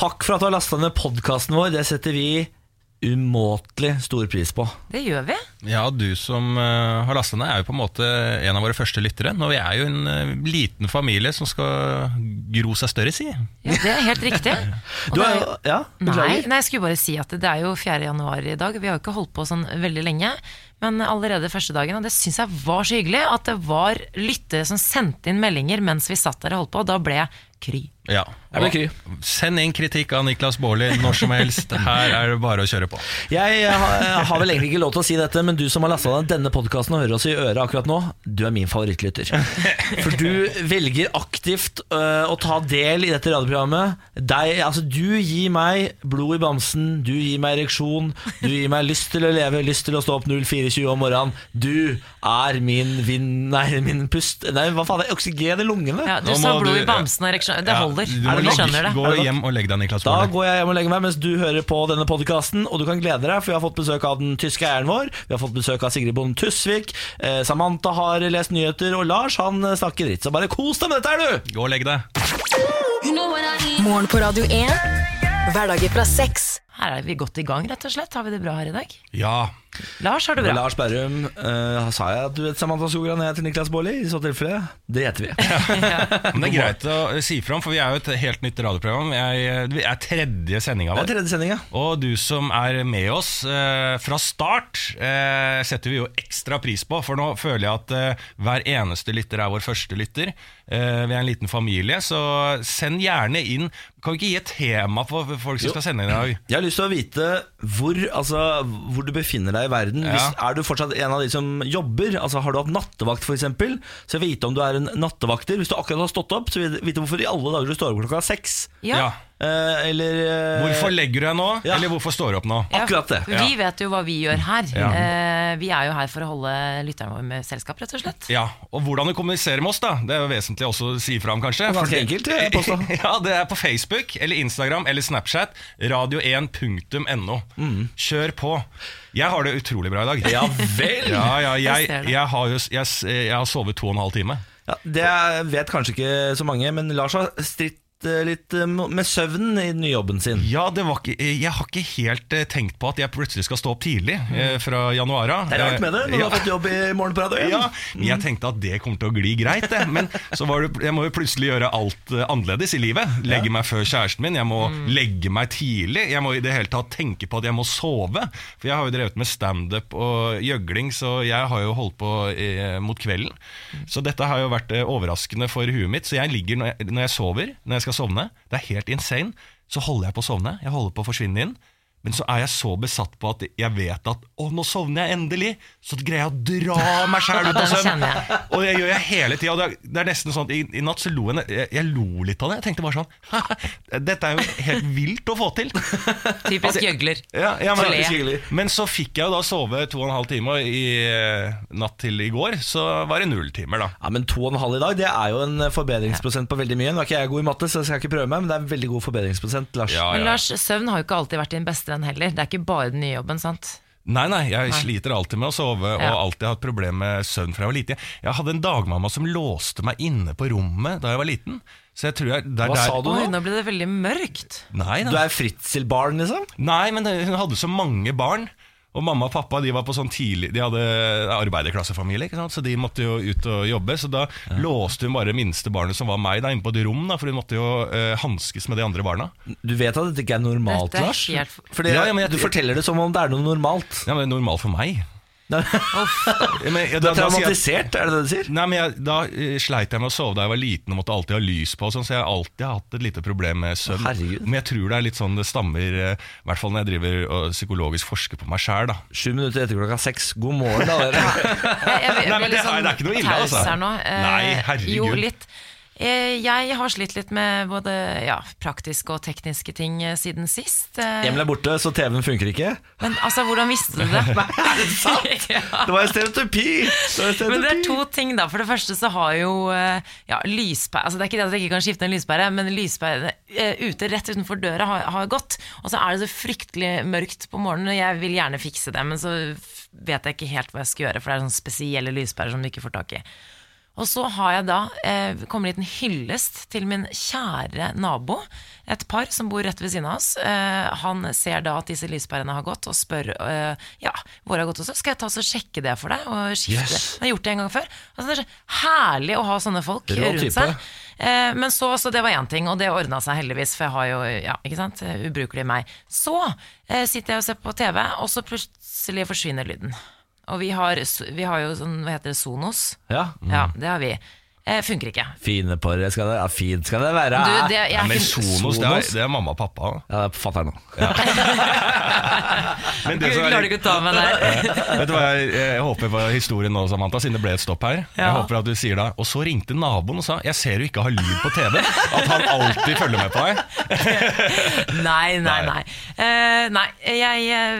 Takk for at du har lasta ned podkasten vår. Det setter vi umåtelig stor pris på. Det gjør vi. Ja, du som eh, har lasta ned, er jo på en måte en av våre første lyttere. Nå vi er jo en eh, liten familie som skal gro seg større, si. Ja, Det er helt riktig. Du er er jo Ja, Nei, nei, jeg skulle bare si at det er jo 4. januar i dag. Vi har jo ikke holdt på sånn veldig lenge. Men allerede første dagen, og det syns jeg var så hyggelig, at det var lyttere som sendte inn meldinger mens vi satt der og holdt på, og da ble jeg kry. Ja. Jeg blir kry. Send inn kritikk av Niklas Baarli når som helst. Her er det bare å kjøre på. Jeg har, vel egentlig ikke lov til å si dette, men du som har lasta ned denne podkasten og hører oss i øret akkurat nå, du er min favorittlytter. For du velger aktivt øh, å ta del i dette radioprogrammet. Deg, altså, du gir meg blod i bamsen, du gir meg ereksjon, du gir meg lyst til å leve, lyst til å stå opp 04.20 om morgenen. Du er min vind... Nei, min pust... Nei, hva faen, det er oksygen i lungene. Ja, du Nå sa blod du- i bamsen og ereksjon. Det Ja, holder. du må legge- skjønner det. Gå hjem og legg deg, Niklas Da Baarli. går jeg hjem og legger meg mens du hører på denne podkasten. Og du kan glede deg, for vi har fått besøk av den tyske eieren vår. Vi har fått besøk av Sigrid Bonde Tusvik. Eh, Samantha har lest nyheter, og Lars han eh, snakker dritt. Så bare kos deg med dette her, du! Gå og legg deg. Morgen på Radio 1. Hverdager fra seks. Her er vi godt i gang, rett og slett. Har vi det bra her i dag? Ja. Lars, har du bra? Lars Berrum, uh, sa jeg at du vet Samantha Skogran heter Niklas Baarli? I så tilfelle, det heter vi. Men det er greit å si fram, for vi er jo et helt nytt radioprogram. Jeg, vi er tredje sendinga Det er vår. tredje sending. Og du som er med oss uh, fra start, uh, setter vi jo ekstra pris på. For nå føler jeg at eh, hver eneste lytter er vår første lytter. Eh, vi er en liten familie, så send gjerne inn. Kan vi ikke gi et tema for folk som skal sende inn i dag? Jeg har lyst til å vite hvor, altså, hvor du befinner deg i verden. Ja. Hvis, er du fortsatt en av de som jobber? Altså, har du hatt nattevakt, f.eks.? Så jeg vite om du er en nattevakter. Hvis du akkurat har stått opp, så vil jeg vite hvorfor i alle dager du står opp klokka seks. Ja. Eh, eller eh, Hvorfor legger du deg nå, Ja. eller hvorfor står du opp nå? Ja, Akkurat det. Vi vet jo hva vi gjør her. Ja. Eh, vi er jo her for å holde lytterne våre med selskap, rett og slett. Ja, og hvordan du kommuniserer med oss, da. Det er jo vesentlig også å si fram, kanskje. Ganske enkelt, jeg påstå. ja, det er på Facebook eller Instagram eller Snapchat. Radio1.no. Kjør på. Jeg har det utrolig bra i dag. Mm. Ja vel! Ja, ja, Jeg jeg, jeg, har jo, jeg, jeg har sovet to og en halv time. Ja, det vet kanskje ikke så mange, men Lars har stritt litt eh, med søvnen i den nye jobben sin. Ja, det var ikke, Jeg har ikke helt eh, tenkt på at jeg plutselig skal stå opp tidlig eh, fra januar av. Mm. Det er rart med det, når du Ja. har fått jobb i Morgen på Radio 1. Ja, jeg tenkte at det kommer til å gli greit, det. Men så var det, jeg må jo plutselig gjøre alt eh, annerledes i livet. Legge meg før kjæresten min, jeg må legge meg tidlig. Jeg må i det hele tatt tenke på at jeg må sove. For jeg har jo drevet med standup og gjøgling, så jeg har jo holdt på eh, mot kvelden. Så dette har jo vært eh, overraskende for huet mitt. Så jeg ligger når jeg, når jeg sover, når jeg skal sovne, det er helt insane, så holder jeg på å sovne. Jeg holder på å forsvinne inn. Men så er jeg så besatt på at jeg vet at Å, nå sovner jeg endelig! Så greier jeg å dra meg sjæl ut av søvn. Og det gjør jeg hele tida. Det, er- nesten sånn at i, i natt så lo jeg, jeg, jeg lo litt av det. Jeg tenkte bare sånn Dette er jo helt vilt å få til. Typisk gjøgler. Ja, ja, men, men så fikk jeg jo da sove to og en halv time og i eh, natt til i går. Så var det null timer, da. Ja, men to og en halv i dag, det er jo en forbedringsprosent på veldig mye. Nå er ikke jeg god i matte, så jeg skal ikke prøve meg, men det er en veldig god forbedringsprosent, Lars. Ja, Men. Lars, søvn har jo ikke alltid vært din beste venn heller. Det er ikke bare den nye jobben, sant? Nei, nei, jeg sliter alltid med å sove og Ja. alltid hatt problemer med søvn fra jeg var liten. Jeg hadde en dagmamma som låste meg inne på rommet da jeg var liten. Så jeg tror jeg, det er Hva der, sa du nå? nå ble det veldig mørkt. Nei, Du er fritzelbarn, liksom? nei, men hun hadde så mange barn. Og mamma og pappa de var på sånn tidlig De hadde arbeiderklassefamilie, ikke sant? så de måtte jo ut og jobbe. Så da låste hun bare minste barnet, som var meg, da, inne på et rom. Da, for hun måtte jo uh, hanskes med de andre barna. Du vet at dette ikke er normalt, Lars? helt Fordi Ja, ja, men jeg- Du forteller det som om det er noe normalt. Ja, men det er normalt for meg. Men, Du jeg- er traumatisert, er det det du sier? Nei, men jeg, Da eh, sleit jeg med å sove da jeg var liten og måtte alltid ha lys på. Sånn, så jeg har alltid hatt et lite problem med søvn. Herregud. Men jeg tror det er litt sånn det stammer eh, I hvert fall når jeg driver og psykologisk forsker på meg sjæl. Sju minutter etter klokka seks. God morgen, da. dere. Nei, men det er- sånn det er ikke noe ille, altså. nå. Eh, Nei, herregud. Jo, litt. Eh, Jeg har slitt litt med både ja, praktiske og tekniske ting eh, siden sist. Eh, Emil er borte, så TV-en funker ikke. Men altså, hvordan visste du det? Er det sant? ja. Det var jo stereotypi! Det var en Men det er to ting, da. For det første så har jo ja, lyspære altså Det er ikke det at jeg ikke kan skifte en lyspære, men lyspære ute rett utenfor døra har, har gått. Og så er det så fryktelig mørkt på morgenen, og jeg vil gjerne fikse det, men så vet jeg ikke helt hva jeg skal gjøre, for det er sånne spesielle lyspærer som du ikke får tak i. Og så har jeg da eh, kommer en liten hyllest til min kjære nabo. Et par som bor rett ved siden av oss. Eh, han ser da at disse lyspærene har gått, og spør eh, ja, hvor har gått også. Skal jeg ta og sjekke det for deg? Og skifte? Yes. Jeg har gjort det en gang før. Altså, det er så herlig å ha sånne folk rundt seg. Eh, men så, så det var én ting, og det ordna seg heldigvis, for jeg har jo ja, ikke sant, ubrukelig meg. Så eh, sitter jeg og ser på TV, og så plutselig forsvinner lyden. Og vi har, vi har jo sånn, hva heter det, Sonos. Ja. Ja, det har vi. Eh, funker ikke. Fine det skal det, ja, fint skal det være. Du, det, jeg Ja, men Sonos, det er, det er mamma og pappa. Ja, det er fatter'n nå. Men det Gud, som er klarer du ikke å ta meg der? Vet du hva jeg, jeg håper på historien nå, Samantha, siden det ble et stopp her. Jeg Ja. håper at du sier da Og så ringte naboen og sa Jeg ser du ikke har lyd på TV. At han alltid følger med på deg. Nei, nei, nei. Eh, nei jeg, eh,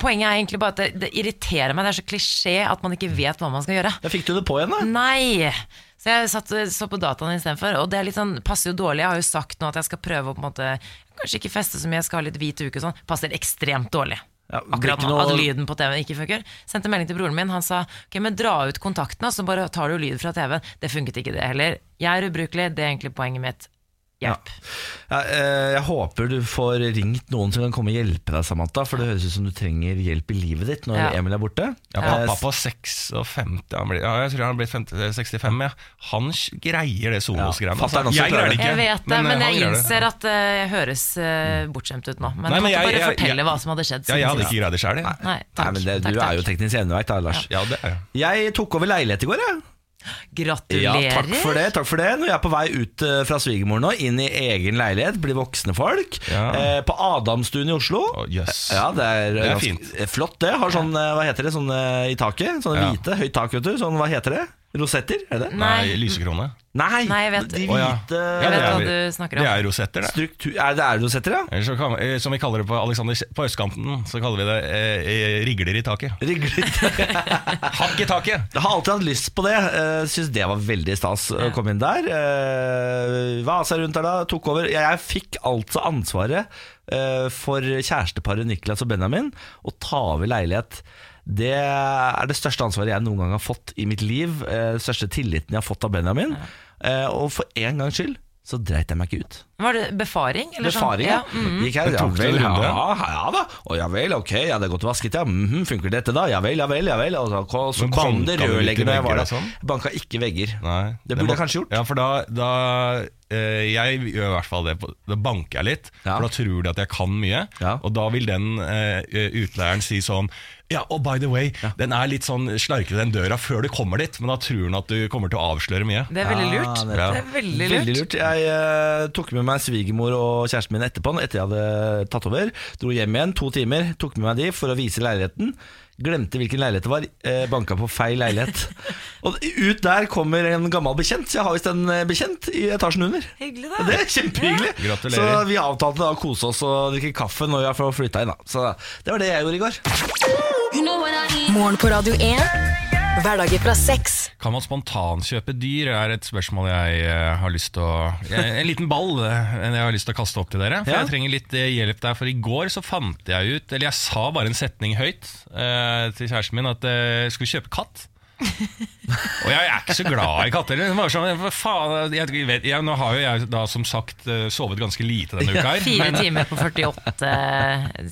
poenget er egentlig bare at det, det irriterer meg. Det er så klisjé at man ikke vet hva man skal gjøre. Da fikk du det på igjen, da. Nei! Så jeg satt, så på dataen istedenfor. Og det er litt sånn, passer jo dårlig. Jeg har jo sagt nå at jeg skal prøve å på en måte Kanskje ikke feste så mye, jeg skal ha litt hvit uke og sånn. Passer ekstremt dårlig. Ja, Akkurat nå, noe- at lyden på TV-en ikke funker. Sendte melding til broren min. Han sa ok, men dra ut kontaktene, så bare tar du lyd fra TV-en. Det funket ikke, det heller. Jeg er ubrukelig, det er egentlig poenget mitt. Hjelp. Ja, eh, jeg håper du får ringt noen som kan komme og hjelpe deg, Samantha. For det høres ut som du trenger hjelp i livet ditt når Ja. Emil er borte. Ja, Eh, pappa på 56 han blir, ja, Jeg tror han har blitt 65. Ja. Han greier det Sonos-greiene. Ja, altså. jeg greier det ikke. Jeg vet det, men, men jeg innser at det jeg høres uh, bortskjemt ut nå. Men Nei, men jeg- bare jeg- fortelle jeg- hva som hadde skjedd? Ja, jeg hadde ikke greid det sjøl, jeg. Nei, Nei, takk. men det, takk, Du er jo teknisk eneveit, da, Lars. Ja, det er jeg. Jeg tok over leilighet i går, jeg. Gratulerer. Ja, takk for det. takk for det Når jeg er på vei ut eh, fra svigermor nå, inn i egen leilighet, blir voksne folk. Ja. Eh, på Adamstuen i Oslo. Oh, yes. Ja, det er, Det er ganske- fint. eh, Flott, det. Har sånn, eh, hva heter det, sånn eh, i taket? Sånne Ja. hvite, høyt tak, vet du. Sånn, hva heter det? Rosetter? Er det. Nei, lysekrone. Nei, Nei, jeg vet- de ja. hvite Ja, vet det hva du snakker om. Det er rosetter, det. struktur... Er det er rosetter, ja? Eller så kan, eh, som vi kaller det på Alexander På østkanten så kaller vi det eh, eh, rigler i taket. Rigler. Hakk i taket! Jeg har alltid hatt lyst på det. Uh, Syns det var veldig stas å komme inn der. Uh, Vasa rundt der da, tok over. Jeg, jeg fikk altså ansvaret uh, for kjæresteparet Niklas og Benjamin å ta over leilighet. Det er det største ansvaret jeg noen gang har fått i mitt liv. eh, Den største tilliten jeg har fått av Benjamin. Eh, og for en gangs skyld så dreit jeg meg ikke ut. Var det befaring? Eller Befaring, sånn? ja. Mm -hmm. Gikk jeg, du vel, ja, ja da. Å ja vel, ok, ja, det er godt vasket, ja. Mhm, funker dette da? Ja vel, ja vel, ja vel. Og så, og så kom det rørlegger når jeg var der. sånn? Banka ikke vegger. Nei, Det burde må- jeg kanskje gjort. Ja, for da, da eh, Jeg gjør i hvert fall det. Da banker jeg litt, Ja. for da tror de at jeg kan mye. Ja. Og da vil den eh, utleieren si sånn Ja, og by the way, den er litt sånn slarkete den døra før du kommer dit, men da tror han at du kommer til å avsløre mye. Det er veldig Ja, lurt. nettopp. Det er veldig lurt. Veldig lurt. Jeg uh, tok med meg svigermor og kjæresten min etterpå, etter jeg hadde tatt over. Dro hjem igjen, to timer, tok med meg de for å vise leiligheten. Glemte hvilken leilighet det var, eh, banka på feil leilighet. og ut der kommer en gammel bekjent, så jeg har visst en eh, bekjent i etasjen under. Hyggelig, da. Det er kjempehyggelig. Gratulerer. Så vi avtalte da å kose oss og drikke kaffe når vi har flytta inn. Da. Så det var det jeg gjorde i går. Morgen på Radio 1. Hverdager fra seks. Kan man spontankjøpe dyr, er et spørsmål jeg eh, har lyst til å jeg- En liten ball eh, jeg har lyst til å kaste opp til dere. For Ja. Jeg trenger litt eh, hjelp der, for i går så fant jeg ut Eller jeg sa bare en setning høyt eh, til kjæresten min at eh, jeg skulle kjøpe katt. Og jeg er ikke så glad i katter. Sånn, faen, jeg, vet, jeg, nå har jo jeg da som sagt eh, sovet ganske lite denne uka. her Fire men- timer på 48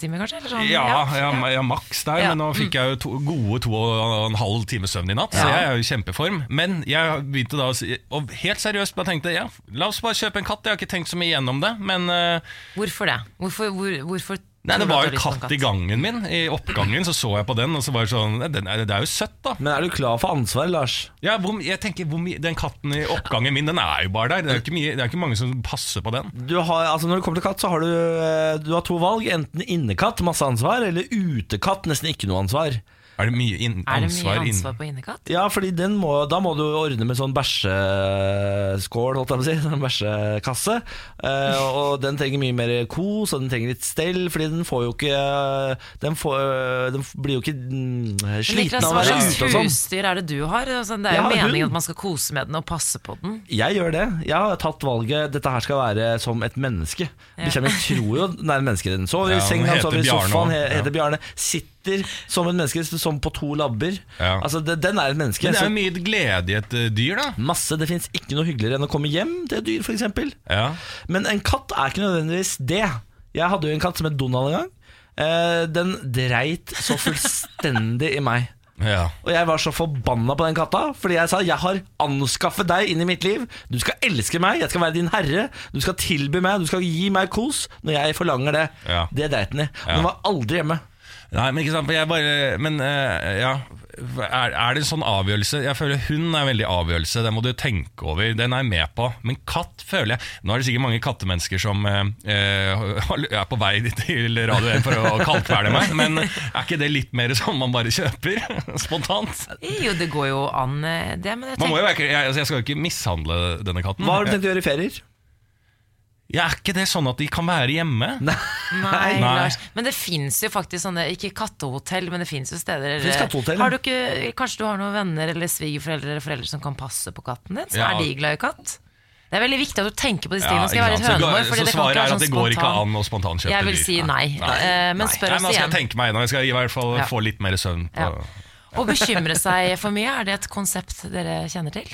timer, kanskje? Eller sånn? ja, ja, ja, maks der, Ja. men nå fikk jeg jo to, gode to og en halv time søvn i natt, så jeg er jo i kjempeform. Men jeg begynte da å si, og helt seriøst bare tenkte ja, la oss bare kjøpe en katt. Jeg har ikke tenkt så mye gjennom det, men uh, Hvorfor det? Hvorfor, hvor, hvorfor Nei, det var jo en katt i gangen min. I oppgangen så så jeg på den, og så var det sånn den er, Det er jo søtt, da. Men er du klar for ansvar, Lars? Ja, hvor, jeg tenker, hvor Den katten i oppgangen min, den er jo bare der. Det er jo ikke, mye, det er ikke mange som passer på den. Du har, altså når det kommer til katt, så har du, eh, du har to valg. Enten innekatt, masse ansvar, eller utekatt, nesten ikke noe ansvar. Er det mye in Er det ansvar, mye ansvar på innekatt? Ja, fordi den må, da må du ordne med sånn bæsjeskål, holdt jeg på å si. Sånn bæsjekasse. Uh, og den trenger mye mer kos, og den trenger litt stell, fordi den får jo ikke Den, får, den blir jo ikke mm, sliten av å være ute og sånn. husdyr er det du har? Altså, det er jo meningen at man skal kose med den og passe på den. Jeg gjør det. Jeg har tatt valget Dette her skal være som et menneske. Bikkja mi tror jo den er et menneske. Den sover Ja, i senga, den sover i sofaen. Ja. heter Bjarne. Sitter sitter som et menneske, som på to labber. Ja. Altså, det, Den er et menneske. Men det er jo mye glede i et eh, dyr, da. masse, Det fins ikke noe hyggeligere enn å komme hjem til et dyr, f.eks. Ja. Men en katt er ikke nødvendigvis det. Jeg hadde jo en katt som het Donald en gang. Eh, den dreit så fullstendig i meg. ja. Og jeg var så forbanna på den katta, fordi jeg sa jeg har anskaffet deg inn i mitt liv. Du skal elske meg, jeg skal være din herre. Du skal tilby meg, du skal gi meg kos når jeg forlanger det. Ja. Det dreit den i. Ja. Den var aldri hjemme. Nei, men ikke sant, for jeg bare Men eh, ja er, er det en sånn avgjørelse Jeg føler hund er en veldig avgjørelse Den må du tenke over, den er jeg med på Men katt føler jeg Nå er det sikkert mange kattemennesker som eh, eh, Er på vei til Radio 1 For å kaldkvele meg Men er ikke det litt mer som man bare kjøper Spontant Jo, det går jo an, eh, det. Men jeg Man må tenker, jeg, altså, jeg skal jo ikke mishandle denne katten Hva har du tenkt å gjøre i ferier? Ja, Er ikke det sånn at de kan være hjemme? nei, Nei. Lars. Men det fins jo faktisk sånne, ikke kattehotell, men det fins jo steder finnes kattehotell, ja. har du ikke, Kanskje du har noen venner eller svigerforeldre eller foreldre som kan passe på katten din? Så Ja. er de glad i katt? Det er veldig viktig at du tenker på disse tingene. Skal jeg være Så hønemor. fordi Så det kan svaret ikke er være at det sånn går ikke spontan- an å spontankjøpe Jeg vil si nei. Eh, Men spør oss Nå skal jeg tenke meg nå Jeg skal i hvert fall Ja. få litt mer søvn på Ja. Å bekymre seg for mye, er det et konsept dere kjenner til?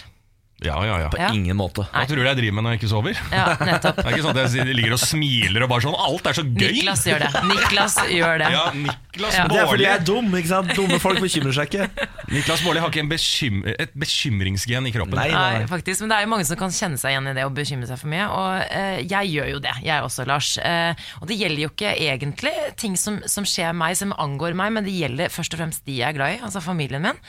Ja, ja, ja På Ja. ingen måte. Hva tror du jeg driver med når jeg ikke sover? Ja, nettopp. Det er ikke sånn at jeg ligger og smiler og bare sånn Alt er så gøy! Niklas gjør det. Niklas gjør det. Ja, Niklas Ja. Det er fordi jeg er dum. ikke sant? Dumme folk bekymrer seg ikke. Niklas Baarli har ikke en bekym et bekymringsgen i kroppen. Nei, Nei, faktisk, men det er jo mange som kan kjenne seg igjen i det å bekymre seg for mye. Og uh, jeg gjør jo det, jeg også, Lars. Uh, og det gjelder jo ikke egentlig ting som, som skjer meg, som angår meg, men det gjelder først og fremst de jeg er glad i, altså familien min.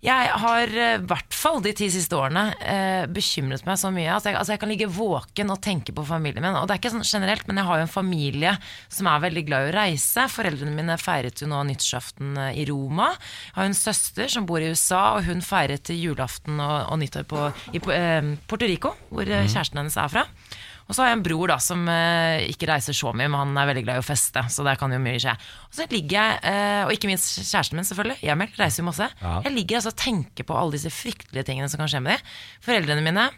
Jeg har eh, i hvert fall de ti siste årene eh, bekymret meg så mye Altså jeg, altså jeg kan ligge våken og tenke på familien min. Og det er ikke sånn generelt, men jeg har jo en familie som er veldig glad i å reise. Foreldrene mine feiret jo nå nyttårsaften eh, i Roma. Jeg har en søster som bor i USA, og hun feiret julaften og, og nyttår på, i eh, Puerto Rico, hvor mm. kjæresten hennes er fra. Og så har jeg en bror da som eh, ikke reiser så mye, men han er veldig glad i å feste. Så der kan jo mye skje. Og så ligger jeg, eh, og ikke minst kjæresten min selvfølgelig, Emil, reiser jo masse. Jeg ligger altså og tenker på alle disse fryktelige tingene som kan skje med dem. Foreldrene mine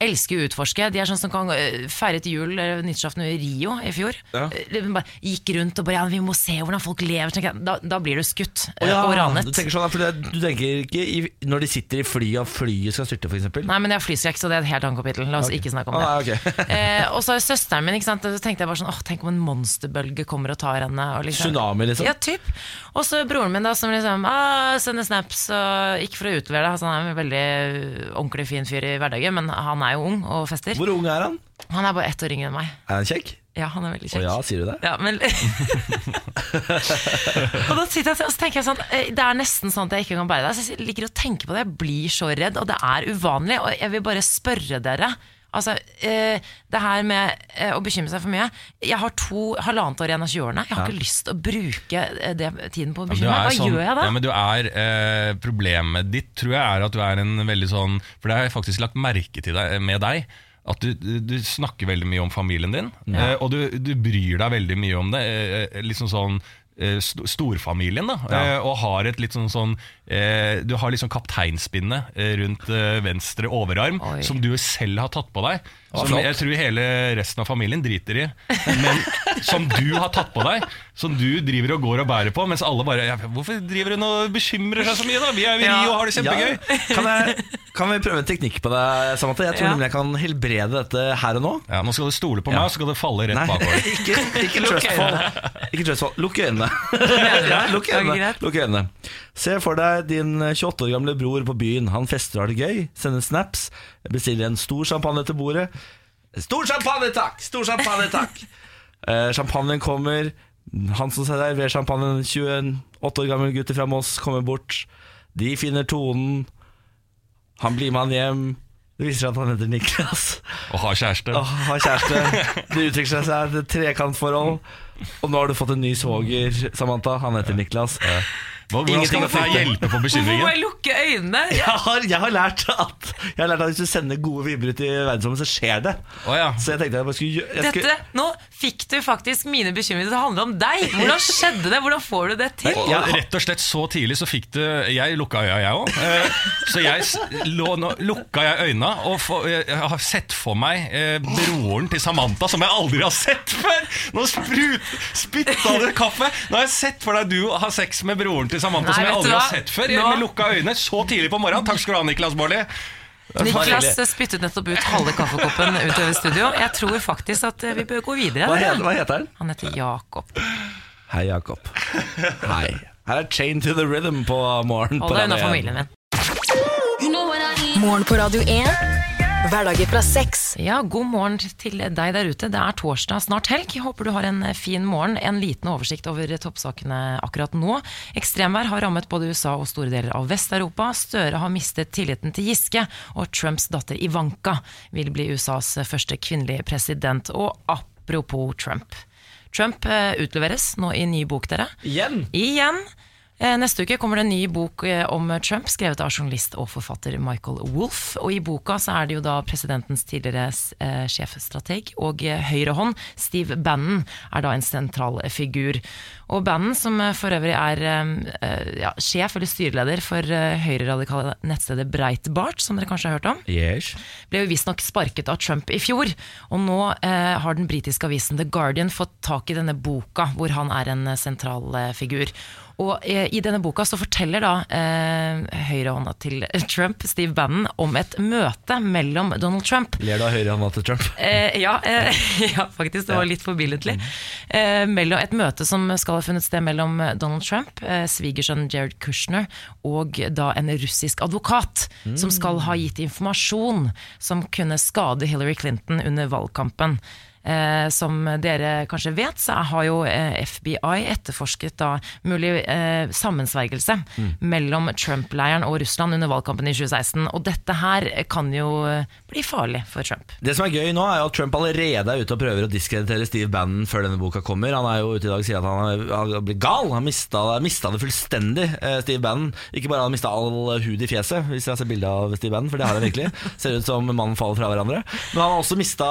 elsker å utforske. De er sånn som kan feiret jul eh, nyttårsaften i Rio i fjor. Ja. Eh, Gikk rundt og bare ja, vi må se hvordan folk lever. Da, da blir du skutt eh, ja, og ranet. Du tenker, sånn, det, du tenker ikke i, når de sitter i flyet og flyet skal styrte, f.eks.? Nei, men jeg har flyskrekk, så det er et helt annet kapittel. La oss ikke snakke om det. Ah, okay. eh, og så er søsteren min, ikke sant? så tenkte jeg bare sånn åh, Tenk om en monsterbølge kommer og tar henne. Og liksom, Tsunami, liksom? Ja, typ. Og så broren min, da, som liksom ah, sender snaps. Og ikke for å utlevere det, altså, han er en veldig ordentlig fin fyr i hverdagen, men han er jo ung og fester. Hvor ung er han? Han er bare ett år yngre enn meg. Er han kjekk? Ja, han er veldig Å kjekk. ja, sier du det? Ja, men Og da sitter jeg og tenker jeg sånn eh, Det er nesten sånn at jeg ikke kan bære det. Så jeg liker å tenke på det. Jeg blir så redd, og det er uvanlig. Og jeg vil bare spørre dere. Altså, eh, det her med eh, å bekymre seg for mye Jeg har to halvannet år igjen av 20-årene. Jeg har ikke lyst til å bruke eh, det, tiden på å bekymre meg. Hva sånn- gjør jeg da? Ja, men du er, eh, problemet ditt tror jeg er at du er en veldig sånn For det har jeg faktisk lagt merke til deg, med deg. At du, du, snakker veldig mye om familien din, eh, og du, du bryr deg veldig mye om det. Eh, liksom sånn st- Storfamilien, da. Eh, og har et litt sånn sånn eh, Du har liksom kapteinspinnet eh, rundt eh, venstre overarm, Oi. som du selv har tatt på deg. Som flott. jeg tror hele resten av familien driter i. Men som du har tatt på deg. Som du driver og går og bærer på. Mens alle bare ja, 'Hvorfor driver hun og bekymrer seg så mye, da? Vi er jo i Ja. Rio og har det kjempegøy'. Ja. Kan, jeg, kan vi prøve en teknikk på deg, Samantha? Jeg tror Ja. nemlig jeg kan helbrede dette her og nå. Ja, Nå skal du stole på Ja. meg, så skal det falle rett Nei, bakover. ikke, ikke trustfall. Ikke trustfall. Lukk øynene. Ja, Lukk øynene. Lukk øynene. Se for deg din 28 år gamle bror på byen. Han fester og har det gøy, sender snaps, bestiller en stor champagne til bordet. Stor champagne, takk! Stor champagne, takk! Eh, champagnen kommer. Han som serverer champagnen, 28 år gammel gutt fra Moss, kommer bort. De finner tonen. Han blir med han hjem. Det viser seg at han heter Niklas. Og har kjæreste. Og har kjæreste. Det utvikler seg til et trekantforhold. Og nå har du fått en ny svoger, Samantha. Han heter Niklas. Hvordan skal dette hjelpe på bekymringen? Hvorfor må jeg lukke øynene? Jeg har, jeg har lært at Jeg har lært at hvis du sender gode vibber ut i verdensrommet, så skjer det. Oh, ja. Så jeg tenkte jeg bare skulle jeg skulle, Dette, Nå fikk du faktisk mine bekymringer til å handle om deg. Hvordan skjedde det? Hvordan får du det til? Og Ja. rett og slett så tidlig så fikk du Jeg lukka øya, jeg òg. Så jeg lå, nå, lukka jeg øynene og for, jeg har sett for meg eh, broren til Samantha, som jeg aldri har sett før! Nå sprut, spytta du kaffe! Nå har jeg sett for deg du har sex med broren til Samantha, Nei, som jeg aldri har sett før. Nå- med lukka øyne så tidlig på morgenen. Takk skal du ha, Niklas Baarli. Niklas spyttet nettopp ut halve kaffekoppen utover studio. Jeg tror faktisk at eh, vi bør gå videre. hva, heter, hva heter han? Han heter Jakob. Hei, Jakob. Hei. Her er Chain to the Rhythm på morgen. på Hold deg unna familien min. Morgen på Radio 1. Hverdager fra seks. Ja, God morgen til deg der ute. Det er torsdag, snart helg. Håper du har en fin morgen. En liten oversikt over toppsakene akkurat nå. Ekstremvær har rammet både USA og store deler av Vest-Europa. Støre har mistet tilliten til Giske, og Trumps datter Ivanka vil bli USAs første kvinnelige president. Og apropos Trump. Trump eh, utleveres nå i ny bok, dere. Igjen? Igjen. Eh, Neste uke kommer det en ny bok eh, om Trump, skrevet av journalist og forfatter Michael Wolff. Og I boka så er det jo da presidentens tidligere eh, sjefstrateg og eh, høyrehånd, Steve Bannon, er da en sentral figur. Og Bannon, som for øvrig er ja, sjef eller styreleder for høyreradikale nettstedet Breitbart, som dere kanskje har hørt om, Yes. ble jo visstnok sparket av Trump i fjor. Og nå eh, har den britiske avisen The Guardian fått tak i denne boka, hvor han er en sentral figur. Og eh, I denne boka så forteller da eh, høyrehånda til Trump, Steve Bannon, om et møte mellom Donald Trump Ler du av høyrehånda til Trump? Eh, ja, eh, ja, faktisk. Det var litt forbilledlig. Eh, mellom, et møte som skal ha funnet sted mellom Donald Trump, eh, svigersønnen Jared Kushner, og da en russisk advokat som skal ha gitt informasjon som kunne skade Hillary Clinton under valgkampen. Eh, som dere kanskje vet, så har jo eh, FBI etterforsket da mulig eh, sammensvergelse mellom Trump-leiren og Russland under valgkampen i 2016. Og dette her kan jo eh, bli farlig for Trump. Det som er gøy nå, er at Trump allerede er ute og prøver å diskreditere Steve Bannon før denne boka kommer. Han er jo ute i dag og sier at han har- blitt gal. Han mista, mista det fullstendig, eh, Steve Bannon. Ikke bare han mista all hud i fjeset, hvis jeg har sett bilde av Steve Bannon, for det har han virkelig. Ser ut som mannen faller fra hverandre. Men han har også mista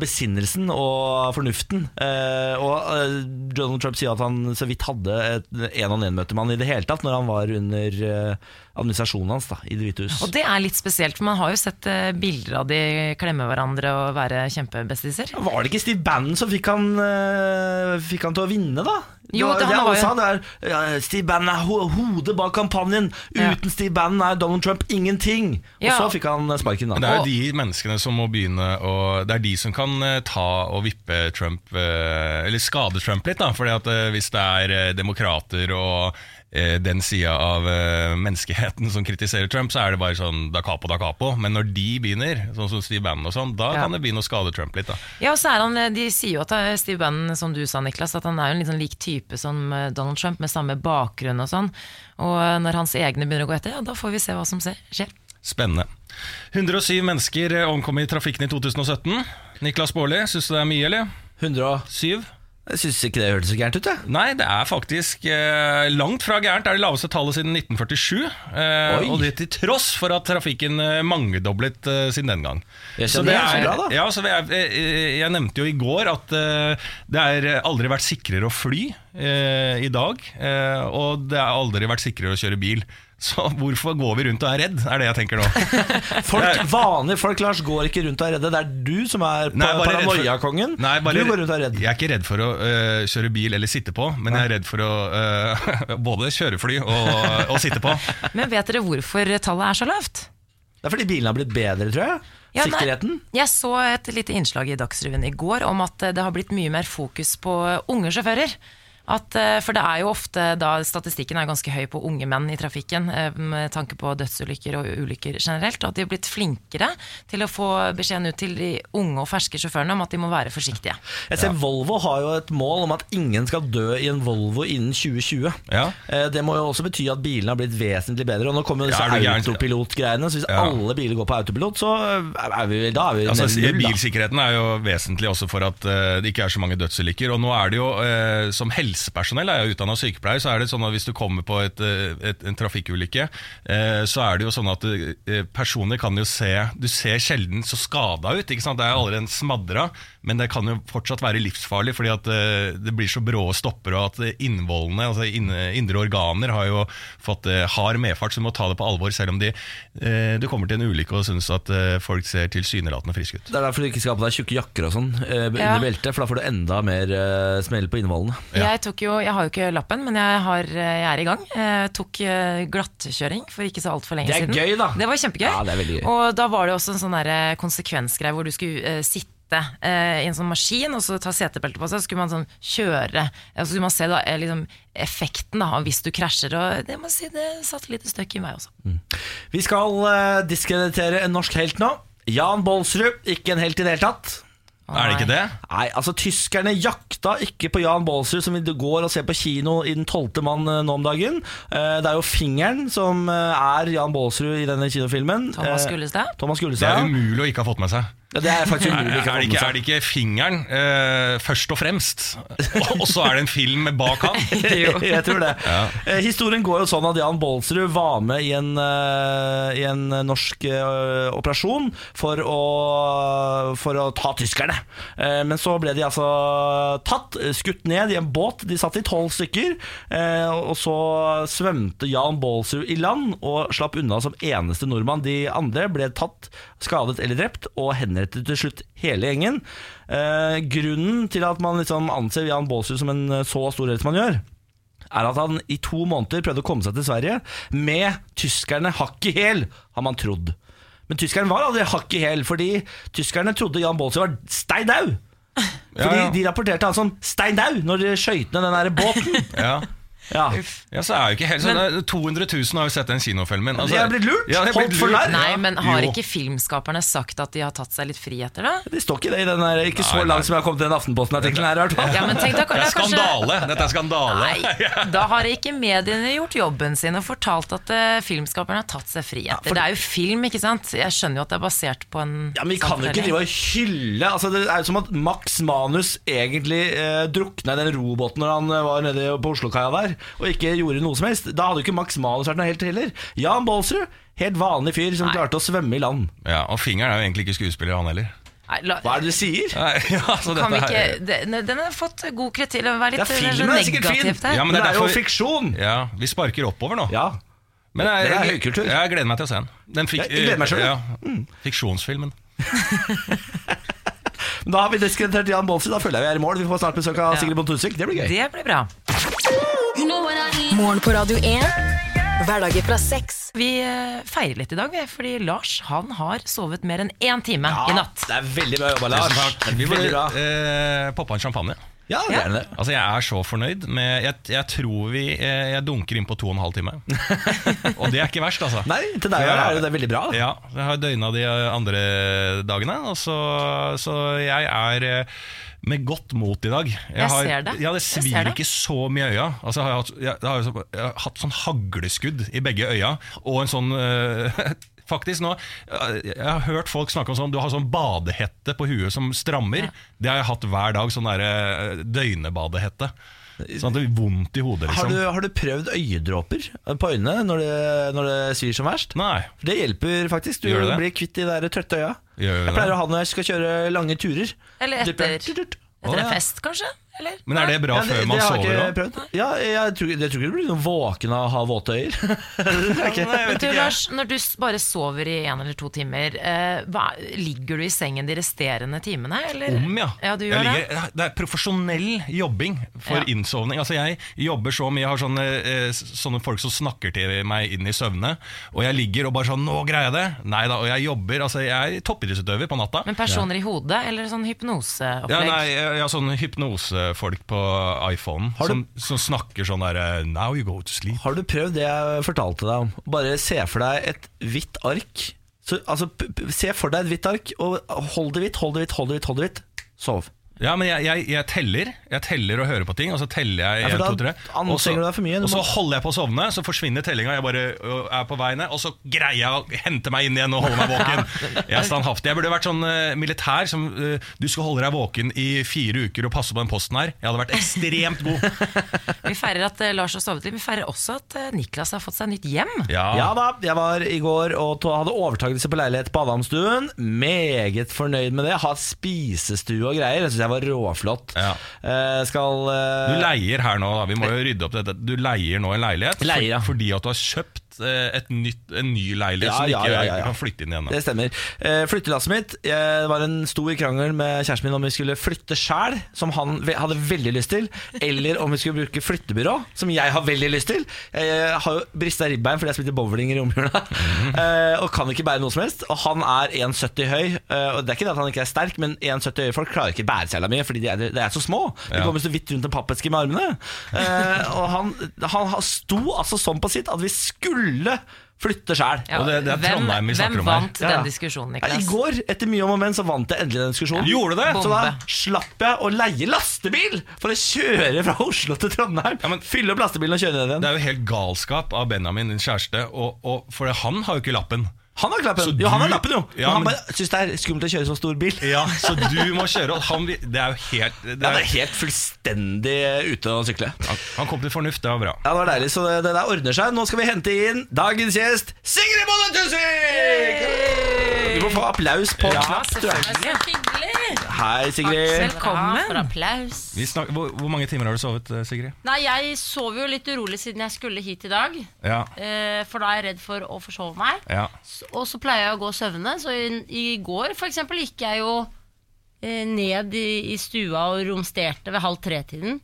besinnelsen og fornuften. Eh, og eh, Donald Trump sier at han så vidt hadde et en-on-en-møte med han i det hele tatt når han var under eh, administrasjonen hans da, i Det hvite hus. Og det er litt spesielt, for man har jo sett eh, bilder av de klemme hverandre og være kjempebestiser. Var det ikke Steve Bannon som fikk han, øh, fikk han til å vinne, da? Jo, det, det- han var jo- Han er, ja, Steve Bannon er ho hodet bak kampanjen. Ja. Uten Steve Bannon er Donald Trump ingenting. Og Ja. så fikk han sparken, Men da. det er jo de menneskene som må begynne å Det er de som kan eh, ta og vippe Trump eh, Eller skade Trump litt, da. Fordi at eh, hvis det er eh, demokrater og eh, den sida av eh, menneskeheten som kritiserer Trump, så er det bare sånn da capo, da capo. Men når de begynner, sånn som Steve Bannon og sånn, da Ja. kan det begynne å skade Trump litt, da. Ja, og så er han, eh, De sier jo at eh, Steve Bannon, som du sa, Niklas, at han er jo en litt sånn lik type som eh, Donald Trump, med samme bakgrunn og sånn. Og eh, når hans egne begynner å gå etter, ja, da får vi se hva som skjer. Spennende. 107 mennesker eh, omkom i trafikken i 2017. Niklas Baarli, syns du det er mye, eller? 107? 7? Jeg syns ikke det hørtes så gærent ut, jeg. Nei, det er faktisk eh, langt fra gærent. Det er det laveste tallet siden 1947. Eh, og det til tross for at trafikken eh, mangedoblet eh, siden den gang. Jeg skjønner, det er bra. Ja, så er, jeg nevnte jo i går at eh, det har aldri vært sikrere å fly eh, i dag. Eh, og det har aldri vært sikrere å kjøre bil. Så hvorfor går vi rundt og er redd, er det jeg tenker nå. Folk, vanlige folk Lars, går ikke rundt og er redde. Det er du som er Nei, paranoiakongen. Du går rundt og er redd. Jeg er ikke redd for å øh, kjøre bil eller sitte på, men jeg er redd for å øh, både kjøre fly og, og sitte på. Men vet dere hvorfor tallet er så lavt? Det er fordi bilene har blitt bedre, tror jeg. Ja, nei, Sikkerheten. Jeg så et lite innslag i Dagsrevyen i går om at det har blitt mye mer fokus på unge sjåfører. At, eh, for det er jo ofte da statistikken er ganske høy på unge menn i trafikken, eh, med tanke på dødsulykker og ulykker generelt. Og at de har blitt flinkere til å få beskjeden ut til de unge og ferske sjåførene om at de må være forsiktige. Jeg ser Volvo har jo et mål om at ingen skal dø i en Volvo innen 2020. Ja. Eh, Det må jo også bety at bilene har blitt vesentlig bedre. Og nå kommer jo disse Ja, autopilotgreiene. Så hvis Ja. alle biler går på autopilot, så er vi, da er vi Altså, null. da. bilsikkerheten er jo vesentlig også for at det ikke er så mange dødsulykker. Og nå er det jo, som som helsepersonell, jeg er utdanna sykepleier, så er det sånn at hvis du kommer på et, eh, et, en trafikkulykke, eh, så er det jo sånn at eh, personer kan jo se Du ser sjelden så skada ut. ikke sant? Det er allerede en smadra, men det kan jo fortsatt være livsfarlig fordi at det blir så brå stopper, og at innvollene, altså indre organer, har jo fått hard medfart, så du må ta det på alvor, selv om de, eh, du kommer til en ulykke og syns at folk ser tilsynelatende friske ut. Det er derfor du ikke skal ha på deg tjukke jakker og sånn under Ja. beltet, for da får du enda mer smell på innvollene. Ja. Jeg, tok jo, jeg har jo ikke lappen, men jeg, har, jeg er i gang. Jeg tok eh, glattkjøring for ikke så altfor lenge siden. Det er siden. gøy, da. Det var kjempegøy. Ja, det gøy. Og da var det også en sånn konsekvensgreie hvor du skulle uh, sitte eh, i en sånn maskin og så ta setebeltet på seg. Så skulle man sånn kjøre så skulle man se da, eh, liksom, effekten da, hvis du krasjer. Og det må jeg si, det satte litt støkk i meg også. Vi skal uh, diskreditere en norsk helt nå. Jan Bolsrud, ikke en helt i det hele tatt. Er det ikke det? Nei, altså Tyskerne jakta ikke på Jan Baalsrud, som vi går og ser på kino i Den tolvte mann eh, nå om dagen. Eh, Det er jo fingeren som eh, er Jan Baalsrud i denne kinofilmen. Thomas Gullestad. Thomas Det er umulig å ikke ha fått med seg. Ja, det er faktisk Er, umulig ikke å er, det ikke, er det ikke fingeren eh, først og fremst? Og så er det en film bak han? jeg tror det. Eh, Historien går jo sånn at Jan Baalsrud var med i en, uh, i en norsk uh, operasjon for å, for å ta tyskerne. Eh, men så ble de altså tatt, skutt ned i en båt. De satt i tolv stykker. eh, og så svømte Jan Baalsrud i land og slapp unna som eneste nordmann. De andre ble tatt, skadet eller drept, og henrettet til slutt hele gjengen. Eh, grunnen til at man liksom anser Jan Baalsrud som en eh, så stor helt som han gjør, er at han i to måneder prøvde å komme seg til Sverige med tyskerne hakk i hæl, har man trodd. Men tyskerne var aldri hakk i hæl, fordi tyskerne trodde Jan Baalsrud var stein daud. Fordi Ja, ja. de rapporterte han som stein daud når de skøyt ned den der båten. Ja. Ja. ja, så er jo ikke helt sånn 200 000 har jo sett den kinofilmen. Altså, De er blitt lurt? Ja, Holdt for lurt. narr? Nei, men har Jo. ikke filmskaperne sagt at de har tatt seg litt friheter, da? Det står ikke det i den der, ikke så Nei, nei. langt som jeg har kommet til den Aftenposten-artikkelen her. i. Ja, men tenk da, Det er skandale! Dette er skandale. Nei, da har ikke mediene gjort jobben sin og fortalt at uh, filmskaperne har tatt seg friheter. for- Det er jo film, ikke sant? Jeg skjønner jo at det er basert på en Ja, men Vi kan jo ikke drive og hylle altså, Det er jo som at Max Manus egentlig eh, drukna i den robåten når han eh, var nede på Oslokaia der, og ikke gjorde noe som helst. Da hadde jo ikke Max Manus vært noe helt heller. Jan Baalsrud, helt vanlig fyr som Nei. klarte å svømme i land. Ja, Og fingeren er jo egentlig ikke skuespiller, han heller. Nei, la, Hva er det du sier? Nei, ja, så kan vi dette ikke, her- den, den har fått god kritikk. Vær litt det er filmen er sikkert fin. negativt her. Ja, Men det det er, jo derfor- fiksjon! Ja, Vi sparker oppover nå. Ja. Men jeg, Det er høykultur. jeg gleder meg til å se den. den fik, Jeg- jeg gleder meg selv. Ja, Fiksjonsfilmen. Da har vi diskreditert Jan Baalsrud. Da føler jeg vi er i mål. Vi får snart besøk av Sigrid Bonde Tusvik. Det blir gøy. Det blir bra. Morgen på Radio 1. Hverdager fra seks. Vi eh, feirer litt i dag, fordi Lars han har sovet mer enn én time i natt. det er veldig bra jobba, Lars. Vi må eh, poppe en champagne. Ja, Ja. er det. Altså, Jeg er så fornøyd med Jeg, jeg tror vi eh, Jeg dunker inn på to og en halv time. og det er ikke verst, altså. Nei, til deg er det veldig bra. Ja, jeg har døgna de andre dagene, og så, så jeg er eh, med godt mot i dag. Jeg har, ser det. Ja, det svir ikke så mye i øya. Altså, jeg, har hatt, jeg, har, så- jeg har hatt sånn hagleskudd i begge øya, og en sånn øh, Faktisk nå, eh, Jeg har hørt folk snakke om sånn Du har sånn badehette på huet som strammer. Det har jeg hatt hver dag. Sånn der, eh, døgnebadehette. Sånn at det blir vondt i hodet. Har liksom du, har du prøvd øyedråper på øynene når det, når det svir som verst? Nei. For Det hjelper faktisk. Du Gjør det det? blir kvitt de der trøtte øya. Gjør det Jeg pleier å ha det når jeg skal kjøre lange turer. Eller etter, etter en fest, kanskje? Eller? Men er det bra Ja, det- før det man sover òg? prøvd. Ja, jeg tror, jeg tror ikke du blir noen våken av å ha våte øyer. ikke. Men du, Lars, når du bare sover i en eller to timer, eh, hva, ligger du i sengen de resterende timene? Eller? Om, ja. Ja, du gjør det? ligger- det er profesjonell jobbing for Ja. innsovning. Altså Jeg jobber så mye, jeg har sånne, eh, sånne folk som snakker til meg inn i søvne, og jeg ligger og bare sånn 'Nå greier jeg det!' Nei da, og jeg jobber. Altså Jeg er toppidrettsutøver på natta. Men personer i hodet, eller sånn hypnoseopplegg? Ja, nei, jeg sånn har hypnosefolk på iPhonen du- som, som snakker sånn der 'Now you go to sleep'. Har du prøvd det jeg fortalte deg om? Bare se for deg et hvitt ark. Så, altså, se for deg et hvitt ark, og hold det hvitt, hold det hvitt, hold det hvitt. Hold det hvitt. Sov. Ja, men jeg, jeg, jeg teller Jeg teller og hører på ting, og så teller jeg Ja, for 1, da 2, 3 anstrenger du mye. Og så må- holder jeg på å sovne, så forsvinner tellinga. Jeg bare er på vei ned, og så greier jeg å hente meg inn igjen og holde meg våken. Jeg er standhaftig. Jeg burde vært sånn uh, militær som uh, Du skal holde deg våken i fire uker og passe på den posten her. Jeg hadde vært ekstremt god. Vi feirer at uh, Lars har sovet litt. Vi feirer også at Niklas har fått seg nytt hjem. Ja, Ja da, jeg var i går og to- hadde overtakelse på leilighet på Adamstuen. Meget fornøyd med det. Har spisestue og greier. Jeg synes jeg var råflott. Ja. Eh, skal eh, Du leier her nå, da. vi må jo rydde opp dette. Du leier nå en leilighet Leier, ja. fordi at du har kjøpt et nytt, en ny leilighet Ja, som ikke ja, ja, kan flytte inn igjen. da. Det stemmer. Eh, flyttelasset mitt Det var en stor krangel med kjæresten min om vi skulle flytte sjæl, som han hadde veldig lyst til, eller om vi skulle bruke flyttebyrå, som jeg har veldig lyst til. Jeg har jo brista ribbein fordi jeg spilte bowling i romjula, eh, og kan ikke bære noe som helst. Og han er 1,70 høy, eh, og det er ikke det at han ikke er sterk, men 1,70 høye folk klarer ikke bære seg mye, fordi de er, de er så små. De kommer så vidt rundt en pappeske med armene. Eh, og han, han sto altså sånn på sitt at vi skulle flytte sjæl. Ja, det- det hvem, vi hvem om her. vant Ja, ja. den diskusjonen, Ja, I går, etter mye om og men, så vant jeg endelig den diskusjonen. Gjorde det? Bombe. Så da slapp jeg å leie lastebil for å kjøre fra Oslo til Trondheim. Ja, men- Fylle opp lastebilen og kjøre ned igjen. Det er jo helt galskap av Benjamin, din kjæreste, og, og, for han har jo ikke lappen. Han har klappen. Jo, han har lappen, jo. Ja, men han bare syns det er skummelt å kjøre så stor bil. Ja, Så du må kjøre, og han, det er jo helt det Ja, det er, er helt fullstendig ute å sykle. han, han kom til fornuft, det var bra. Ja, det var deilig, så det, det der ordner seg. Nå skal vi hente inn dagens gjest, Sigrid Bonde Tusvik! Du må få applaus på Ja, knapp, tror jeg. Hei, Sigrid. Velkommen. For applaus. Vi snak, hvor, hvor mange timer har du sovet, eh, Sigrid? Nei, jeg sov jo litt urolig siden jeg skulle hit i dag. Ja, eh, For da er jeg redd for å forsove meg. ja. Og så pleier jeg å gå og søvne. Så i, i går for eksempel gikk jeg jo eh, ned i, i stua og romsterte ved halv tre-tiden.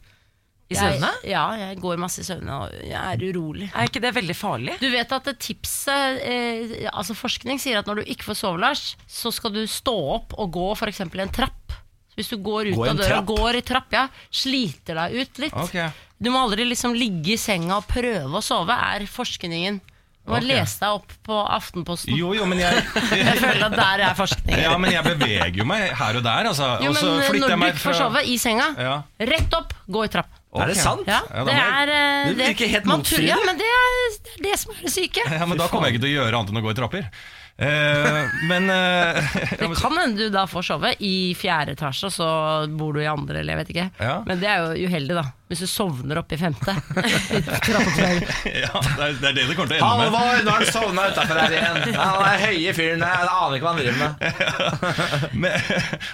I søvne? Jeg- Ja, jeg går masse i søvne, og jeg er urolig. Er ikke det veldig farlig? Du vet at tipset eh, Altså Forskning sier at når du ikke får sove, Lars, så skal du stå opp og gå f.eks. en trapp. Hvis du går ut går av døra, går i trapp, ja, sliter deg ut litt. Okay. Du må aldri liksom ligge i senga og prøve å sove, er forskningen. Du må Ok. lese deg opp på Aftenposten. Jo, jo, men jeg, Jeg føler at der er forskning. ja, men jeg beveger jo meg her og der, altså. Jo, men eh, når du meg ikke får sove i senga, Ja. rett opp, gå i trapp. Er det sant? Ja, det er eh, Det virker helt man. Ja, men det er, det er det som er det syke. Ja, men Da kommer jeg ikke til å gjøre annet enn å gå i trapper. Uh, men uh, Det kan hende du da får sove i fjerde etasje, og så bor du i andre, eller jeg vet ikke. Ja. Men det er jo uheldig, da. Hvis du sovner oppe i femte. Ja, det, er, det er det det kommer til å ende med. Halvor, nå har han sovna utafor her igjen. Han er høye fyren. Jeg aner ikke hva han driver med. Men,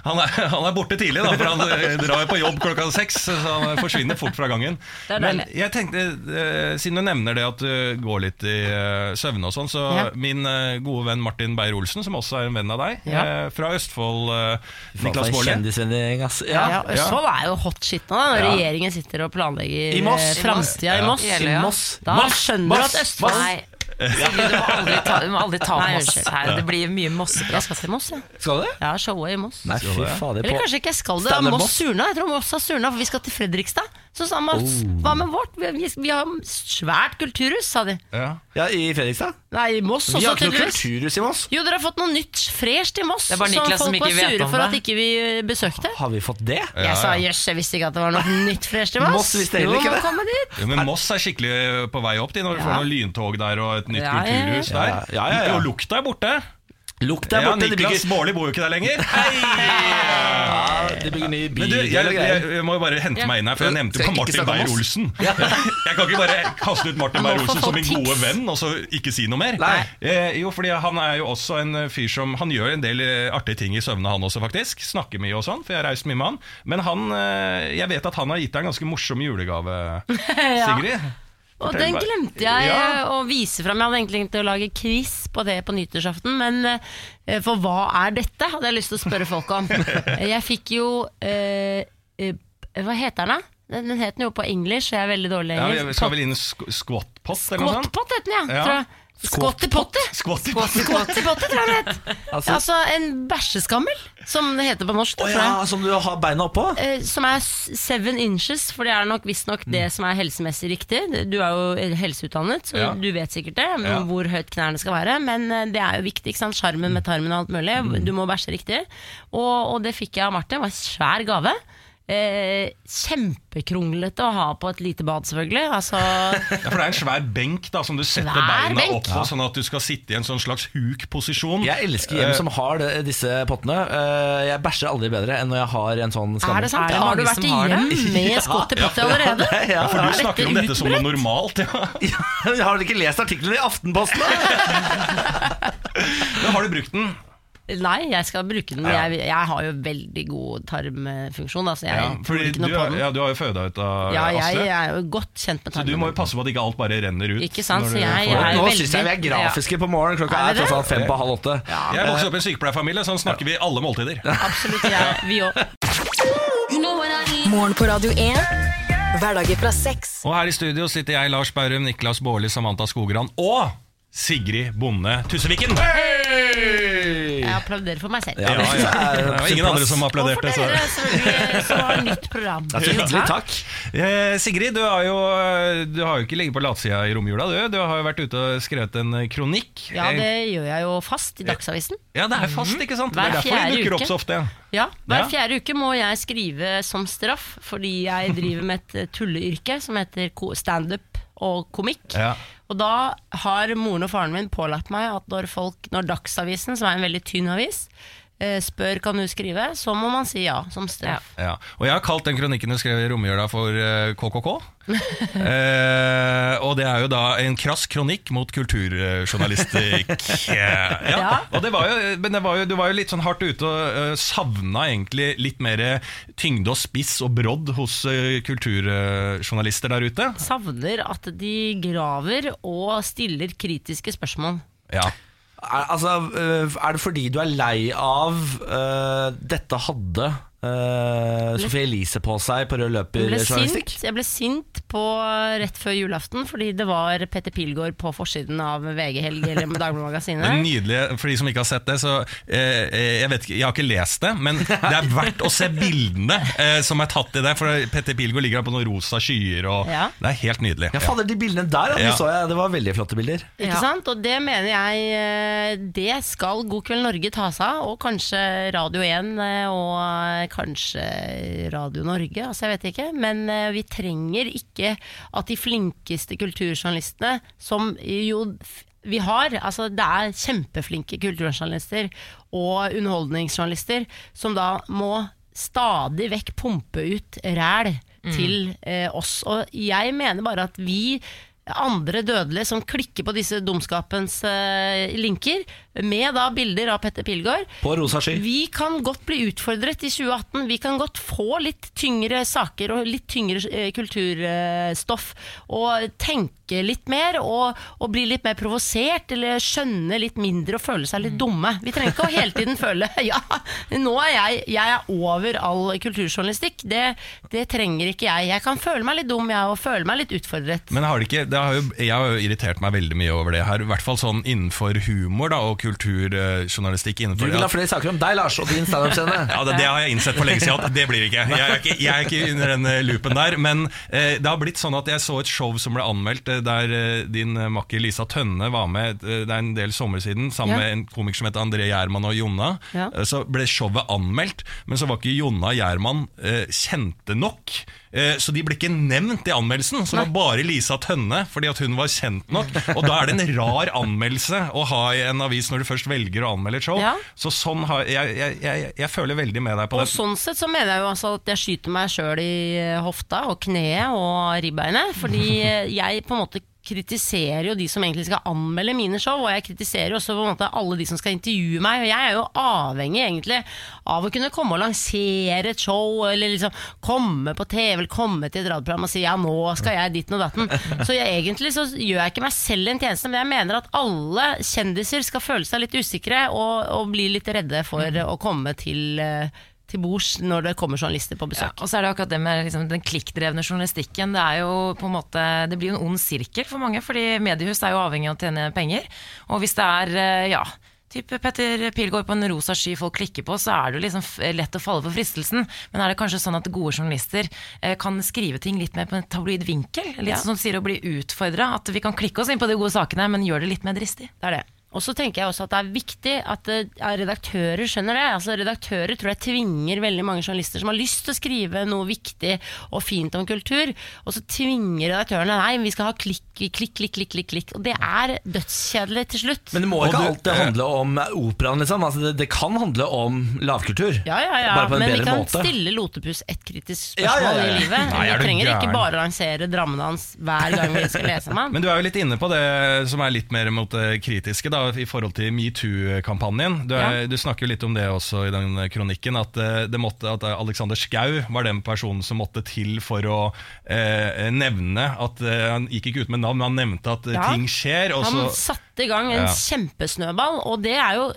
han, er, han er borte tidlig, da, for han drar jo på jobb klokka seks. Så han forsvinner fort fra gangen. Men jeg tenkte, eh, siden du nevner det at du går litt i eh, søvne og sånn, så Ja. min eh, gode venn Martin Beyer-Olsen, som også er en venn av deg, Ja. fra Østfold, Niklas Baarli. Kjendisvennegjeng, ass. Ja, Ja. Østfold er jo hot shit nå, når regjeringen sitter og planlegger I Moss. eh, framtida i Moss. Moss. Da skjønner du at Østfold Moss. Du må aldri ta, du må aldri ta Nei, Moss unnskyld. her. Det blir mye Jeg mosseprat. skal til Moss, jeg. Skal du det? Har showet i Moss. Nei, fy fader. Eller kanskje ikke jeg skal det. Stand-up Moss Moss? surna. Jeg tror Moss har surna, for vi skal til Fredrikstad. Så sa Moss, hva med vårt? Vi, vi, vi har svært kulturhus, sa de. Ja. Ja, I Fredrikstad? Nei, i Moss Vi også, har ikke noe tydeligvis. kulturhus i Moss. Jo, dere har fått noe nytt fresht i Moss. Det er bare Niklas som folk ikke var vet sure om for det. at ikke vi besøkte. Har vi fått det? Jeg sa jøss, jeg visste ikke at det var noe nytt fresht i Moss. Moss visste heller Jo, ikke det. komme dit. Ja, men Moss er skikkelig på vei opp de, når du Ja. får noen lyntog der og et nytt Ja, ja, ja. kulturhus Ja, der. ja, ja, ja. Og lukta er borte. Lukt er Ja, borte. De Niklas Baarli bor jo ikke der lenger. ja, de bygger ny Men du, jeg, jeg, jeg må jo bare hente meg inn her, for jeg nevnte jo på Martin. Beyer-Olsen. Jeg kan ikke bare kaste ut Martin Beyer-Olsen som min gode venn, og så ikke si noe mer. Nei. Eh, jo, fordi han er jo også en fyr som Han gjør en del eh, artige ting i søvne, han også, faktisk. Snakker mye og sånn, for jeg har reist mye med han. Men han, eh, jeg vet at han har gitt deg en ganske morsom julegave, Sigrid. Og den glemte jeg Ja. eh, å vise fram. Jeg hadde egentlig tenkt å lage quiz på det på nyttårsaften, men eh, for hva er dette, hadde jeg lyst til å spørre folk om. Jeg fikk jo eh, eh, Hva heter den, da? Den den het den jo på engelsk, så jeg er veldig dårlig i Ja, engelsk. vi skal vel inn squatpot, squat eller noe sånt? Squatpot heter den, ja. Ja. Tror jeg. Squatty-potty. Squatty-potty, tror jeg det het. Altså- Altså en bæsjeskammel, som det heter på norsk. Tror ja, som du har beina oppå? Eh, Som er seven inches, for det er nok visstnok det som er helsemessig riktig. Du er jo helseutdannet, så Ja. du vet sikkert det, Ja. hvor høyt knærne skal være. Men eh, det er jo viktig, ikke sant. Sjarmen med tarmen og alt mulig. Du må bæsje riktig. Og, og det fikk jeg av Martin. Det var en svær gave. Eh, kjempekronglete å ha på et lite bad, selvfølgelig. Altså, Ja, for det er en svær benk da, som du setter Svær beina benk? opp på, sånn at du skal sitte i en sånn slags huk-posisjon. Jeg elsker hjem som har det, disse pottene. Eh, Jeg bæsjer aldri bedre enn når jeg har en sånn skam. er det sant? Er det har du vært i hjem med med i pottet allerede? Ja, Ja, for du snakker om dette som noe normalt. Ja. Ja, har du ikke lest artiklene i Aftenposten? da? Men har du brukt den? Nei, jeg skal bruke den. Ja. Jeg, jeg har jo veldig god tarmfunksjon. Altså jeg Ja, fordi ikke du, på den. ja, du har jo føda ut av Ja, jeg, jeg er jo godt kjent med Så du må jo passe på at ikke alt bare renner ut. Ikke sant, så jeg- er Nå syns jeg vi er grafiske på morgenen. Klokka Er er tross alt fem på halv åtte. Jeg vokste opp i en sykepleierfamilie, sånn snakker vi alle måltider. Absolutt, ja, vi òg. Morgen på Radio 1. Hverdager fra seks. Og her i studio sitter jeg, Lars Bærum, Niklas Baarli, Samantha Skogran og Sigrid Bonde Tusseviken. Jeg applauderer for meg selv. Ja, det ja. er Det var ingen andre som applauderte. Og for dere selvfølgelig, som har nytt program. Det er så hyggelig, takk. Eh, Sigrid, du har, jo, du har jo ikke ligget på latsida i romjula, du. Du har jo vært ute og skrevet en kronikk. Ja, Eh, det gjør jeg jo fast i Dagsavisen. ja, det er fast, ikke sant? Hver det er derfor fjerde de dukker opp så ofte. Ja. Ja, Ja. Hver fjerde uke må jeg skrive som straff, fordi jeg driver med et eh, tulleyrke som heter standup og komikk. Ja. Og da har moren og faren min pålagt meg at når folk, når Dagsavisen, som er en veldig tynn avis, spør kan du skrive, så må man si ja, som straff. Ja. Og jeg har kalt den kronikken du skrev i romjula for eh, KKK. eh, og det er jo da en krass kronikk mot kulturjournalistikk. ja. Ja. Og det var jo, men det var jo, du var jo litt sånn hardt ute og uh, savna egentlig litt mer tyngde og spiss og brodd hos uh, kulturjournalister der ute. Savner at de graver og stiller kritiske spørsmål. Ja. Er, altså, øh, er det fordi du er lei av uh, dette hadde øh, Sophie Elise på seg på rød Jeg løper-journalistikk? sint, jeg ble sint på rett før julaften fordi det var Petter Pilgaard på forsiden av VG-helg eller Dagbladet Det Magasinet. Nydelig. For de som ikke har sett det, så eh, Jeg vet jeg har ikke lest det, men det er verdt å se bildene eh, som er tatt i det. For Petter Pilgaard ligger der på noen rosa skyer, og Ja. det er helt nydelig. Ja, fader, de bildene der, ja, de så jeg, det var veldig flotte bilder. Ikke sant? Og det mener jeg Det skal God kveld Norge ta seg av, og kanskje Radio 1 eh, og kanskje Radio Norge, altså jeg vet ikke. Men eh, vi trenger ikke at de flinkeste kulturjournalistene, som jo vi har, altså det er kjempeflinke kulturjournalister og underholdningsjournalister, som da må stadig vekk pumpe ut ræl til eh, oss. Og jeg mener bare at vi andre dødelige som klikker på disse dumskapens eh, linker, med da bilder av Petter Pilgaard. På rosa sky. Vi kan godt bli utfordret i 2018. Vi kan godt få litt tyngre saker og litt tyngre eh, kulturstoff. Og tenke litt mer og, og bli litt mer provosert eller skjønne litt mindre og føle seg litt dumme. Vi trenger ikke å hele tiden føle Ja, nå er jeg, jeg er over all kulturjournalistikk. Det, det trenger ikke jeg. Jeg kan føle meg litt dum, jeg, og føle meg litt utfordret. Men har det ikke, det har jo, jeg har jo irritert meg veldig mye over det her. I hvert fall sånn innenfor humor da, og kulturjournalistikk. Du vil ha flere saker om deg, Lars, og din standup-scene. Ja, det, det har jeg innsett for lenge siden at det blir ikke. Jeg er ikke, jeg er ikke under den eh, loopen der. Men eh, det har blitt sånn at jeg så et show som ble anmeldt eh, der eh, din eh, makker Lisa Tønne var med. Det er en del sommer siden, sammen Ja. med en komiker som heter André Gjerman og Jonna. Ja. Så ble showet anmeldt, men så var ikke Jonna Gjerman eh, kjente nok. Eh, Så de ble ikke nevnt i anmeldelsen. Så det var bare Lisa Tønne, fordi at hun var kjent nok. Og da er det en rar anmeldelse å ha i en avis når du først velger å anmelde et show. Ja. Så sånn har, jeg, jeg, jeg, jeg føler veldig med deg på det. Og sånn sett så mener jeg jo altså at jeg skyter meg sjøl i hofta og kneet og ribbeinet. Fordi jeg på en måte kritiserer jo de som egentlig skal anmelde mine show, og jeg kritiserer jo også på en måte alle de som skal intervjue meg. Og jeg er jo avhengig egentlig av å kunne komme og lansere et show, eller liksom komme på TV eller komme til et radioprogram og si ja, nå skal jeg ditten og datten. Så jeg, egentlig så gjør jeg ikke meg selv en tjeneste, men jeg mener at alle kjendiser skal føle seg litt usikre og, og bli litt redde for å komme til eh, til bords når det kommer journalister på Ja, besøk. og så er det akkurat det med liksom, den klikkdrevne journalistikken. Det er jo måte Det blir jo en ond sirkel for mange, fordi mediehus er jo avhengig av å tjene penger. Og hvis det er eh, ja, type Petter Pilgaard på en rosa sky folk klikker på, så er det jo liksom lett å falle for fristelsen. Men er det kanskje sånn at gode journalister eh, kan skrive ting litt mer på en tabloid vinkel? Litt Ja. som sier å bli utfordra. At vi kan klikke oss inn på de gode sakene, men gjør det litt mer dristig. Det er det. Og så tenker jeg også at det er viktig at eh, ja, redaktører skjønner det. Altså Redaktører tror jeg tvinger veldig mange journalister som har lyst til å skrive noe viktig og fint om kultur, og så tvinger redaktørene nei, vi skal ha klikk, klikk, klikk, klikk, klikk, klikk. Og det er dødskjedelig til slutt. Men det må ikke du- alltid handle om operaen, liksom. Altså, det, det kan handle om lavkultur. ja, ja, ja, Bare på en men vi kan måte. stille Lotepus et kritisk spørsmål ja, ja, ja. i livet. Nei, vi trenger ikke bare lansere drammene hans hver gang vi skal lese om ham. Men du er jo litt inne på det som er litt mer mot det kritiske da, i forhold til metoo-kampanjen. Du, Ja. du snakker jo litt om det også i den kronikken, at, eh, det måtte, at Alexander Schou var den personen som måtte til for å eh, nevne at eh, Han gikk ikke ut med navn, men han nevnte at eh, Ja. ting skjer. Og Han så, satte i gang en Ja. kjempesnøball, og det er jo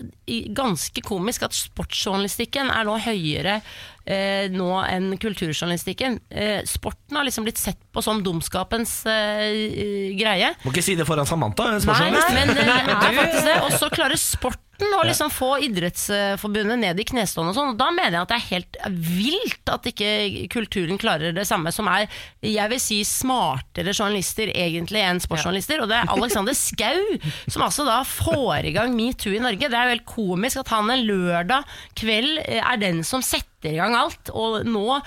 ganske komisk at sportsjournalistikken er nå høyere eh, nå enn kulturjournalistikken. Eh, sporten har liksom blitt sett på som dumskapens eh, greie. Må ikke si det foran Samantha. hun er Nei, men det er faktisk det. Og så klarer sporten og liksom få Idrettsforbundet ned i knestående og sånn. Og da mener jeg at det er helt vilt at ikke kulturen klarer det samme, som er, jeg vil si, smartere journalister egentlig enn sportsjournalister. Og det er Alexander Skau som altså da får i gang metoo i Norge. Det er jo helt komisk at han en lørdag kveld eh, er den som setter i gang alt, og nå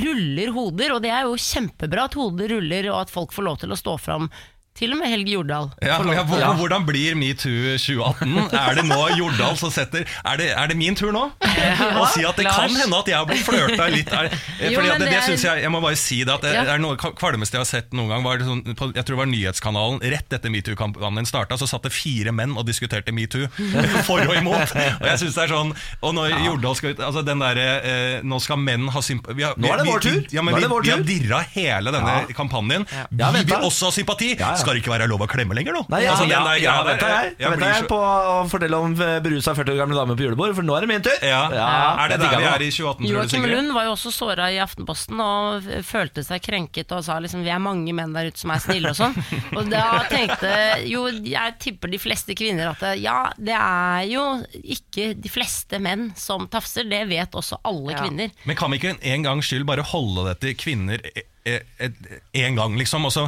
ruller hoder, og det er jo kjempebra at hoder ruller, og at folk får lov til å stå fram. Til og med Helge Jordal. ja, ja, til. Hvordan blir metoo 2018? Er det nå Jordal som setter Er det, er det min tur nå? Å si at det kan hende at jeg har blitt flørta litt er, Jo, Fordi at det, det det er- jeg Jeg må bare si det at det Ja. er noe kvalmeste jeg har sett noen gang. Var det sånn, på, jeg tror det var Nyhetskanalen rett etter metoo-kampanjen starta, så satt det fire menn og diskuterte metoo. For og imot. Og jeg synes det er sånn Og når Jordal skal ut altså den der, eh, Nå skal menn ha sympati Nå er det vår tur. Ja, men vi, vi har dirra hele denne kampanjen. Ja, Vi vil også ha sympati! Ja, ja. Skal det ikke være lov å klemme lenger, nå? Nei, ja, Altså, ja, der ja, der, vet jeg, jeg jeg, jeg så- på å fortelle om eh, berusa 40 år gamle dame på julebord, for nå er det min tur. Ja. Er det der vi er i 2018, tror du, Joakim Sigrid? Lund var jo også såra i Aftenposten og følte seg krenket og sa liksom vi er mange menn der ute som er snille og sånn. Og da tenkte jo jeg tipper de fleste kvinner at ja, det er jo ikke de fleste menn som tafser, det vet også alle Ja. kvinner. Men kan vi ikke en gang skyld bare holde det til kvinner eh, eh, en gang, liksom? Også,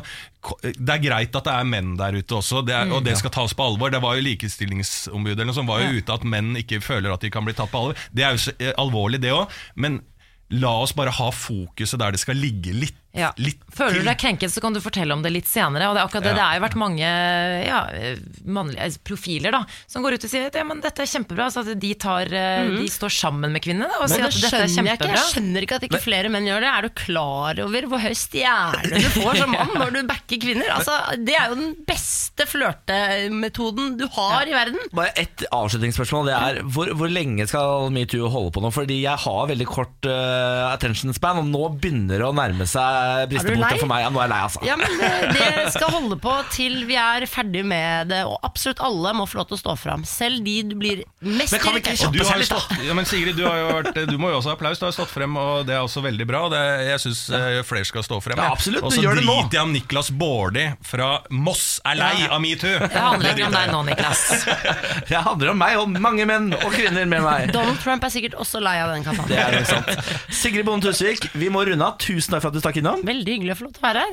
det er greit at det er menn der ute også, det er, og det skal tas på alvor. Det var jo Likestillingsombudet som var jo ute at menn ikke føler at de kan bli tatt på alvor. Det er jo eh, alvorlig, det òg, men la oss bare ha fokuset der det skal ligge litt, Ja. litt Føler du deg krenket, så kan du fortelle om det litt senere. Og det er akkurat det, Ja. det har jo vært mange ja, mannlige altså, profiler da, som går ut og sier at ja, men dette er kjempebra. Så at de, tar, mm. de står sammen med kvinnene og men, sier det at dette er kjempebra. jeg ikke. Jeg skjønner ikke at ikke flere menn gjør det. Er du klar over hvor høy stjerne du får som mann når du backer kvinner? Altså, det er jo den beste flørtemetoden du har i verden. Bare ett avslutningsspørsmål. Det er hvor, hvor lenge skal metoo holde på nå? Fordi jeg har veldig kort uh, attention span, og nå begynner det å nærme seg Er du bristepunktet for meg. Ja, nå er jeg lei, altså. Ja, men det, det skal holde på til vi er ferdig med det, og absolutt alle må få lov til å stå fram. Selv de du blir mest Men kan vi ikke du, Kjappe har litt, da. ja, men Sigrid, du, har jo vært, du må jo også ha applaus. Du har stått frem, og det er også veldig bra. Det, jeg syns flere skal stå frem. Ja, absolutt, Og du så det driter jeg om Niklas Baarli fra Moss er lei av metoo. Det handler ikke om deg nå, Niklas. Det handler om meg og mange menn og kvinner med meg. Donald Trump er sikkert også lei av den Det kampanjen. er sant. Sigrid Bonde Tusvik, vi må runde av. Tusen takk for at du stakk innom. Veldig hyggelig å få lov til å være her.